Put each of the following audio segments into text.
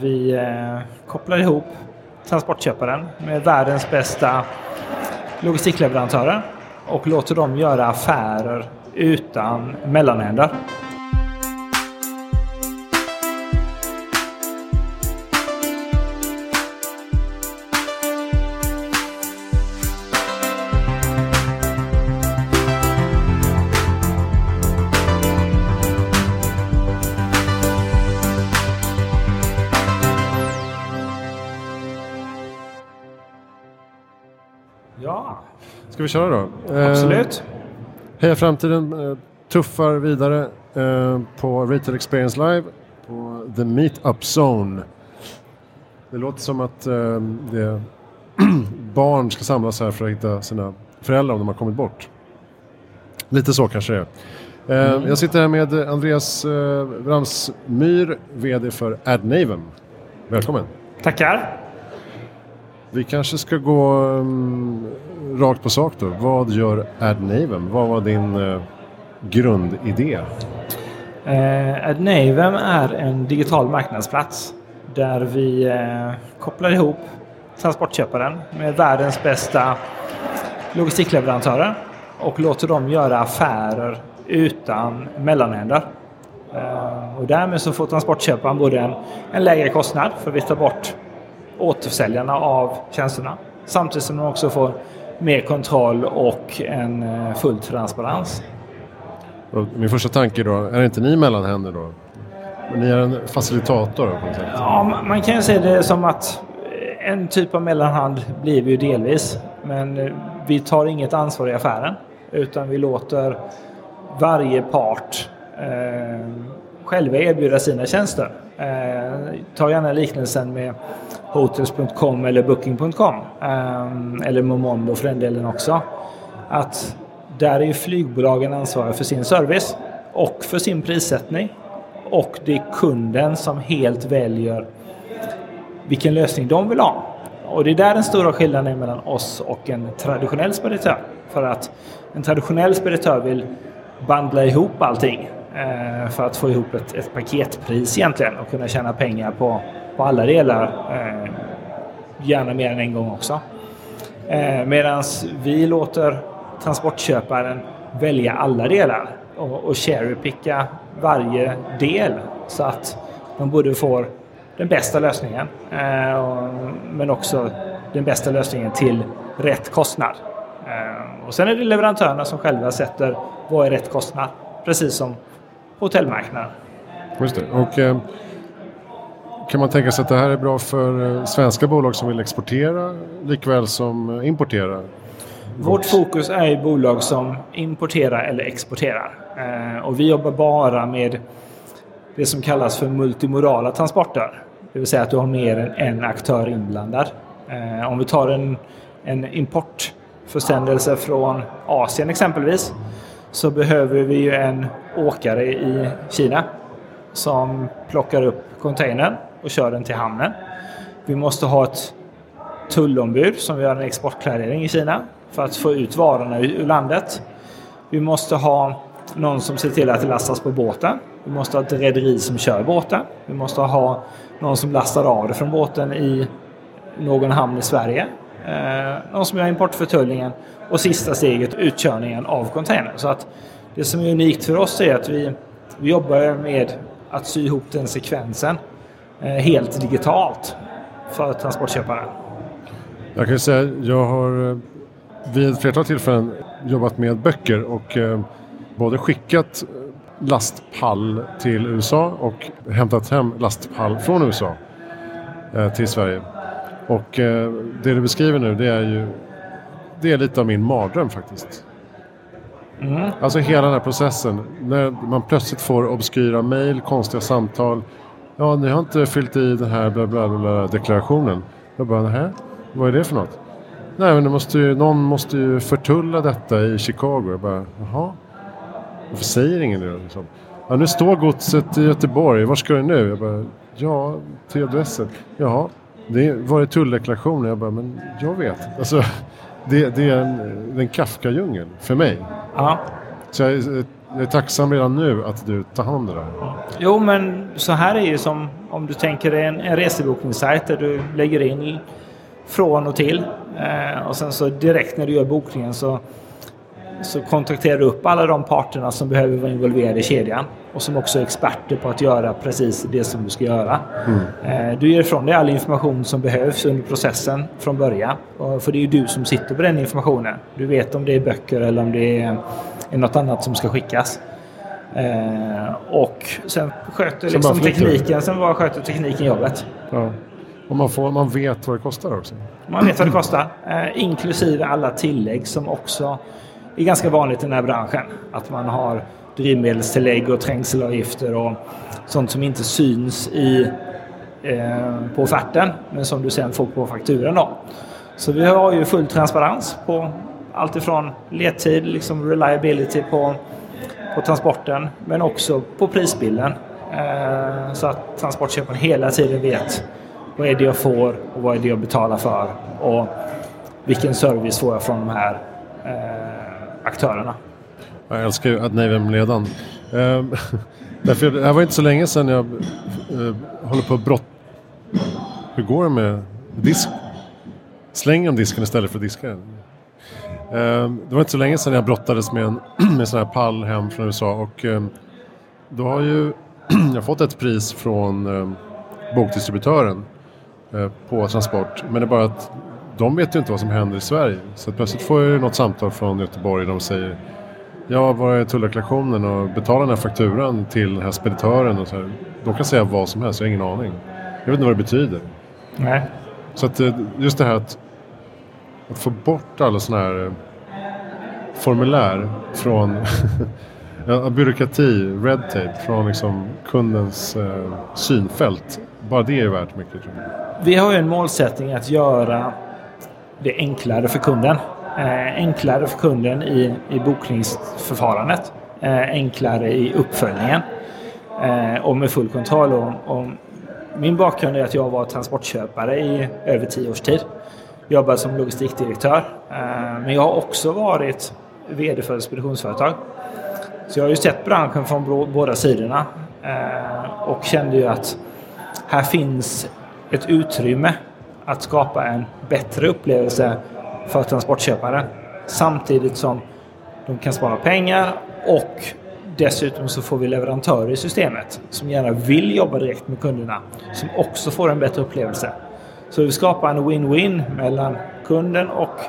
Vi eh, kopplar ihop transportköparen med världens bästa logistikleverantörer och låter dem göra affärer utan mellanhänder. Ska vi köra då? Eh, absolut. Heja Framtiden eh, tuffar vidare eh, på Retail Experience Live på The Meetup Zone. Det låter som att eh, det barn ska samlas här för att hitta sina föräldrar om de har kommit bort. Lite så kanske det är. Eh, Jag sitter här med Andreas eh, Ramsmyr, VD för AdNaven. Välkommen! Tackar. Vi kanske ska gå um, rakt på sak då. Vad gör AdNaven? Vad var din uh, grundidé? Eh, uh, AdNavem är en digital marknadsplats där vi uh, kopplar ihop transportköparen med världens bästa logistikleverantörer och låter dem göra affärer utan mellanhänder. Uh, och därmed så får transportköparen både en, en lägre kostnad för vi tar bort återförsäljarna av tjänsterna samtidigt som de också får mer kontroll och en eh, full transparens. Och min första tanke då, är inte ni mellanhänder då? Men Ni är en facilitator då, på något sätt? Ja, man- man kan ju se det som att eh, en typ av mellanhand blir vi ju delvis. Men eh, vi tar inget ansvar i affären. Utan vi låter varje part eh, själva erbjuda sina tjänster. Eh, ta gärna liknelsen med Hotels.com eller Booking.com. Ehm, eller Momondo för den delen också. Att där är ju flygbolagen ansvariga för sin service och för sin prissättning. Och det är kunden som helt väljer vilken lösning de vill ha. Och det är där den stora skillnaden är mellan oss och en traditionell speditör. För att en traditionell speditör vill bandla ihop allting eh, för att få ihop ett, ett paketpris egentligen och kunna tjäna pengar på, på alla delar. Eh, gärna mer än en gång också. Eh, Medan vi låter transportköparen välja alla delar och, och cherrypicka varje del så att de både får den bästa lösningen eh, och, men också den bästa lösningen till rätt kostnad. Eh, och sen är det leverantörerna som själva sätter vad är rätt kostnad. Precis som på hotellmarknaden. Just det. Och, eh, kan man tänka sig att det här är bra för eh, svenska bolag som vill exportera likväl som eh, importera? Vårt fokus är ju bolag som importerar eller exporterar. Eh, och vi jobbar bara med det som kallas för multimorala transporter. Det vill säga att du har mer än en aktör inblandad. Om vi tar en, en importförsändelse från Asien exempelvis så behöver vi ju en åkare i Kina som plockar upp containern och kör den till hamnen. Vi måste ha ett tullombud som gör en exportklarering i Kina för att få ut varorna ur landet. Vi måste ha någon som ser till att det lastas på båten. Vi måste ha ett rederi som kör båten. Vi måste ha någon som lastar av det från båten i någon hamn i Sverige. Eh, någon som gör importförtullningen och sista steget utkörningen av containern. Så att det som är unikt för oss är att vi, vi jobbar med att sy ihop den sekvensen helt digitalt för transportköparen. Jag kan säga, jag har eh, vid ett flertal tillfällen jobbat med böcker och eh, både skickat eh, lastpall till USA och hämtat hem lastpall från USA eh, till Sverige. Och eh, det du beskriver nu det är ju det är lite av min mardröm faktiskt. Alltså hela den här processen. När man plötsligt får obskyra mejl, konstiga samtal. Ja, ni har inte fyllt i den här bla bla bla deklarationen. Jag bara, nähä? Vad är det för något? Nej, men det måste ju, någon måste ju förtulla detta i Chicago. Jag bara, jaha? Varför säger ingen det? Liksom? Ja, nu står godset i Göteborg. Var ska det nu? Jag bara, ja, till adressen. Jaha, det var det tulldeklarationen? Jag bara, men jag vet. Alltså, det, det är en, en Kafka-djungel för mig. Ja, Så jag är jag är tacksam redan nu att du tar hand om det där. Jo, men så här är ju som om du tänker dig en, en resebokningssajt där du lägger in från och till. Eh, och sen så direkt när du gör bokningen så, så kontakterar du upp alla de parterna som behöver vara involverade i kedjan och som också är experter på att göra precis det som du ska göra. Mm. Eh, du ger ifrån dig all information som behövs under processen från början. För det är ju du som sitter på den informationen. Du vet om det är böcker eller om det är, är något annat som ska skickas. Eh, och sen sköter liksom tekniken, sen bara sköter tekniken jobbet. Ja. Och man, får, man vet vad det kostar också? Man vet vad det kostar. Eh, inklusive alla tillägg som också är ganska vanligt i den här branschen. Att man har drivmedelstillägg och trängselavgifter och sånt som inte syns i, eh, på offerten men som du sen får på fakturan. Då. Så vi har ju full transparens på allt ifrån ledtid, liksom reliability på, på transporten men också på prisbilden. Eh, så att transportköparen hela tiden vet vad är det jag får och vad är det jag betalar för och vilken service får jag från de här eh, aktörerna. Jag älskar ju Adnavem-ledaren. Ehm, därför det här var inte så länge sedan jag eh, håller på att brott... Hur går det med disk? Slänger de disken istället för att diska den? Ehm, det var inte så länge sedan jag brottades med en, med en sån här pall hem från USA och ehm, då har ju jag fått ett pris från eh, bokdistributören eh, på transport. Men det är bara att de vet ju inte vad som händer i Sverige. Så plötsligt får jag något samtal från Göteborg där de säger Ja, vad är tulldeklarationen och betala den här fakturan till den här speditören och så här. De kan säga vad som helst, jag har ingen aning. Jag vet inte vad det betyder. Nej. Så att eh, just det här att, att få bort alla sådana här eh, formulär från byråkrati, red tape, från liksom kundens eh, synfält. Bara det är värt mycket. Tror jag. Vi har ju en målsättning att göra det enklare för kunden. Eh, enklare för kunden i, i bokningsförfarandet. Eh, enklare i uppföljningen. Eh, och med full kontroll. Och, och min bakgrund är att jag var transportköpare i över tio års tid jobbat som logistikdirektör. Eh, men jag har också varit VD för ett speditionsföretag. Så jag har ju sett branschen från båda sidorna eh, och kände ju att här finns ett utrymme att skapa en bättre upplevelse för transportköparen. Samtidigt som de kan spara pengar och dessutom så får vi leverantörer i systemet som gärna vill jobba direkt med kunderna som också får en bättre upplevelse. Så vi skapar en win-win mellan kunden och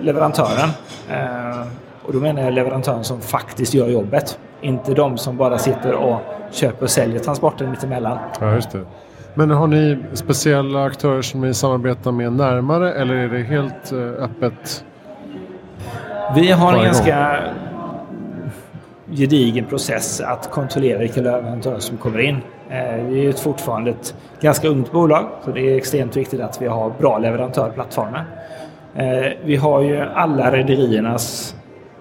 leverantören. Eh, och då menar jag leverantören som faktiskt gör jobbet. Inte de som bara sitter och köper och säljer transporten mittemellan. Ja, just det. Men har ni speciella aktörer som ni samarbetar med närmare eller är det helt eh, öppet? Vi har en ganska gedigen process att kontrollera vilka leverantörer som kommer in. Eh, vi är fortfarande ett ganska ungt bolag så det är extremt viktigt att vi har bra leverantörplattformar. Eh, vi har ju alla rederiernas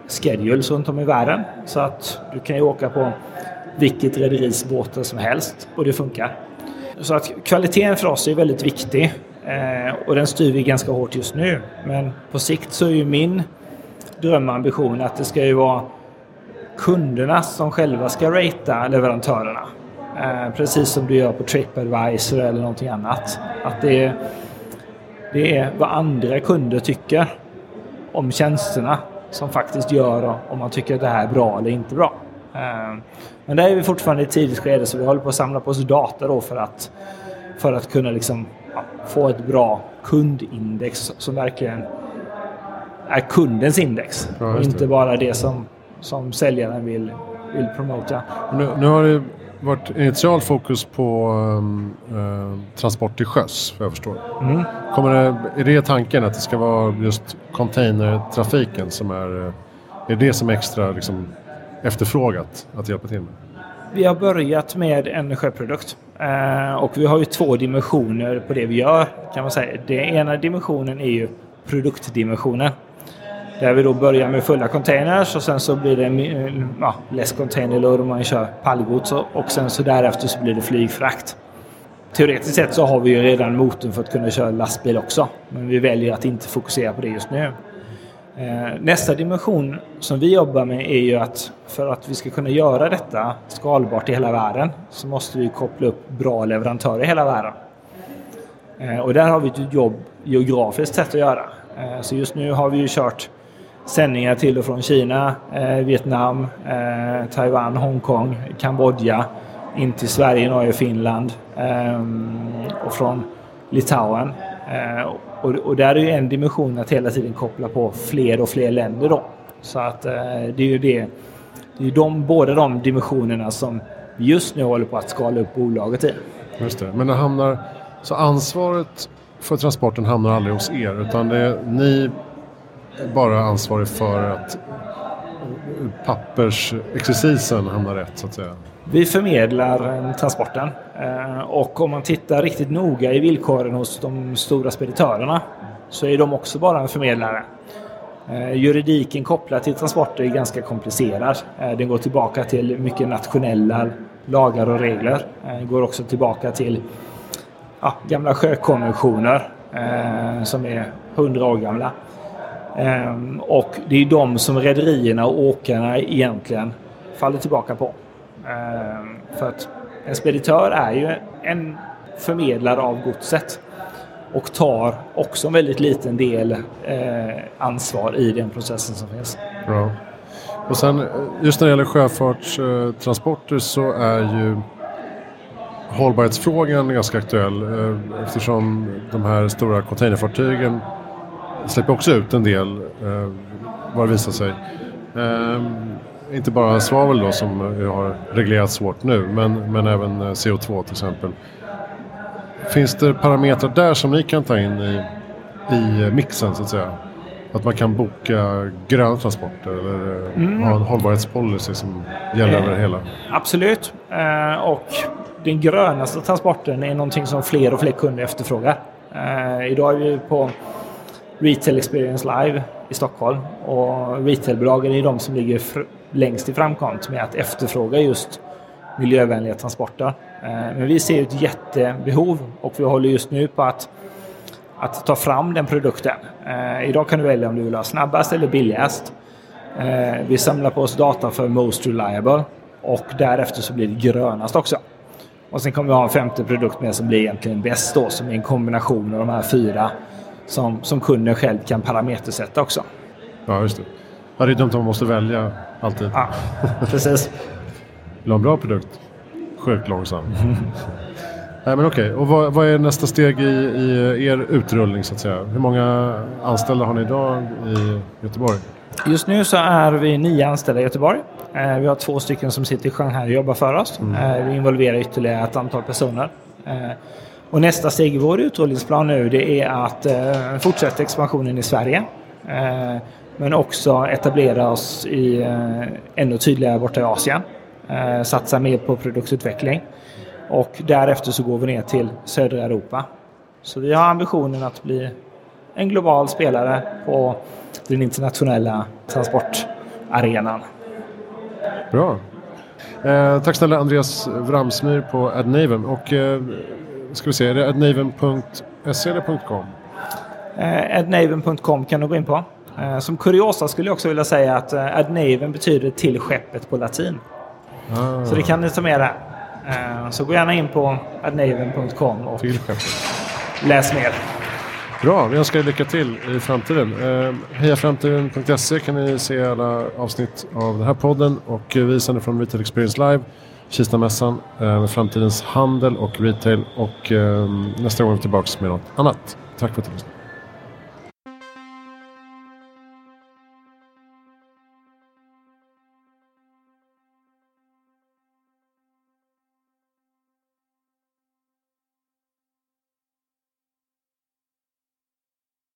schedules runt om i världen så att du kan ju åka på vilket rederis båtar som helst och det funkar. Så att kvaliteten för oss är väldigt viktig eh, och den styr vi ganska hårt just nu. Men på sikt så är ju min drömambition att det ska ju vara kunderna som själva ska ratea leverantörerna. Eh, precis som du gör på Tripadvisor eller någonting annat. Att det är, det är vad andra kunder tycker om tjänsterna som faktiskt gör om man tycker att det här är bra eller inte bra. Eh, men där är vi fortfarande i ett tidigt skede så vi håller på att samla på oss data då för att, för att kunna liksom, ja, få ett bra kundindex som verkligen är kundens index. Ja, och inte bara det som, som säljaren vill, vill promota. Nu, nu har det varit initialt fokus på uh, transport till sjöss, vad jag förstår. Mm. Kommer det, är det tanken att det ska vara just containertrafiken som är, är det som är extra liksom, efterfrågat att hjälpa till med? Vi har börjat med en sjöprodukt eh, och vi har ju två dimensioner på det vi gör kan man säga. Den ena dimensionen är ju produktdimensionen. Där vi då börjar med fulla containers och sen så blir det ja, less container load om man kör pallgods och sen så därefter så blir det flygfrakt. Teoretiskt sett så har vi ju redan motorn för att kunna köra lastbil också. Men vi väljer att inte fokusera på det just nu. Eh, nästa dimension som vi jobbar med är ju att för att vi ska kunna göra detta skalbart i hela världen så måste vi koppla upp bra leverantörer i hela världen. Eh, och där har vi ett jobb geografiskt sett att göra. Eh, så just nu har vi ju kört sändningar till och från Kina, eh, Vietnam, eh, Taiwan, Hongkong, Kambodja, in till Sverige, Norge, Finland ehm, och från Litauen. Eh, och, och där är ju en dimension att hela tiden koppla på fler och fler länder då. Så att eh, det är ju det. Det är de, båda de dimensionerna som vi just nu håller på att skala upp bolaget i. Just det. Men det hamnar, så ansvaret för transporten hamnar aldrig hos er utan det är ni bara ansvarig för att pappersexercisen hamnar rätt så att säga? Vi förmedlar eh, transporten eh, och om man tittar riktigt noga i villkoren hos de stora speditörerna så är de också bara en förmedlare. Eh, juridiken kopplad till transporter är ganska komplicerad. Den går tillbaka till mycket nationella lagar och regler. Den går också tillbaka till ja, gamla sjökonventioner som är hundra år gamla. Ehm, och det är de som rederierna och åkarna egentligen faller tillbaka på. Ehm, för att en speditör är ju en förmedlare av godset och tar också en väldigt liten del eh, ansvar i den processen som finns. Bra. Och sen eh, just när det gäller sjöfartstransporter eh, så är ju hållbarhetsfrågan ganska aktuell eh, eftersom de här stora containerfartygen släpper också ut en del eh, vad det visar sig. Ehm, inte bara svavel då som har reglerats svårt nu men, men även eh, CO2 till exempel. Finns det parametrar där som ni kan ta in i, i mixen så att säga? Att man kan boka gröna transporter eller eh, mm. ha en hållbarhetspolicy som gäller över hela? Absolut. Eh, och den grönaste transporten är någonting som fler och fler kunder efterfrågar. Idag är vi på Retail Experience Live i Stockholm och retailbolagen är de som ligger längst i framkant med att efterfråga just miljövänliga transporter. Eh, men vi ser ett jättebehov och vi håller just nu på att, att ta fram den produkten. Eh, idag kan du välja om du vill ha snabbast eller billigast. Eh, vi samlar på oss data för Most Reliable och därefter så blir det grönast också. Och sen kommer vi ha en femte produkt med som blir egentligen bäst då, som är en kombination av de här fyra som, som kunden själv kan parametersätta också. Ja, just det. Ja, det är dumt om man måste välja alltid. Ja, precis. Vill ha en bra produkt? Sjukt långsam. Nej men okej, och vad, vad, är nästa steg i, i, er utrullning så att säga? Hur många anställda har ni idag i Göteborg? Just nu så är vi nio anställda i Göteborg. Eh, vi har två stycken som sitter i Shanghai och jobbar för oss. Mm. Eh, vi involverar ytterligare ett antal personer. Eh, och nästa steg i vår utrullningsplan nu det är att eh, fortsätta expansionen i Sverige. Eh, men också etablera oss i eh, ännu tydligare borta i Asien. Eh, satsa mer på produktutveckling. Och därefter så går vi ner till södra Europa. Så vi har ambitionen att bli en global spelare på den internationella transportarenan. Bra. Eh, tack snälla Andreas Wramsmyr på Adnaven. Och eh, ska vi se, är det adnaven.se eller .com? Eh, adnaven.com kan du gå in på. Eh, som kuriosa skulle jag också vilja säga att eh, Adnaven betyder till skeppet på latin. Ah. Så det kan ni ta med där. Eh, så gå gärna in på adnaven.com och läs mer. Bra, vi önskar er lycka till i framtiden. Hejaframtiden.se kan ni se alla avsnitt av den här podden och vi sänder från Retail Experience Live, Kistamässan, eh, framtidens handel och retail och ehm, nästa gång är vi tillbaka med något annat. Tack för att du lyssnade.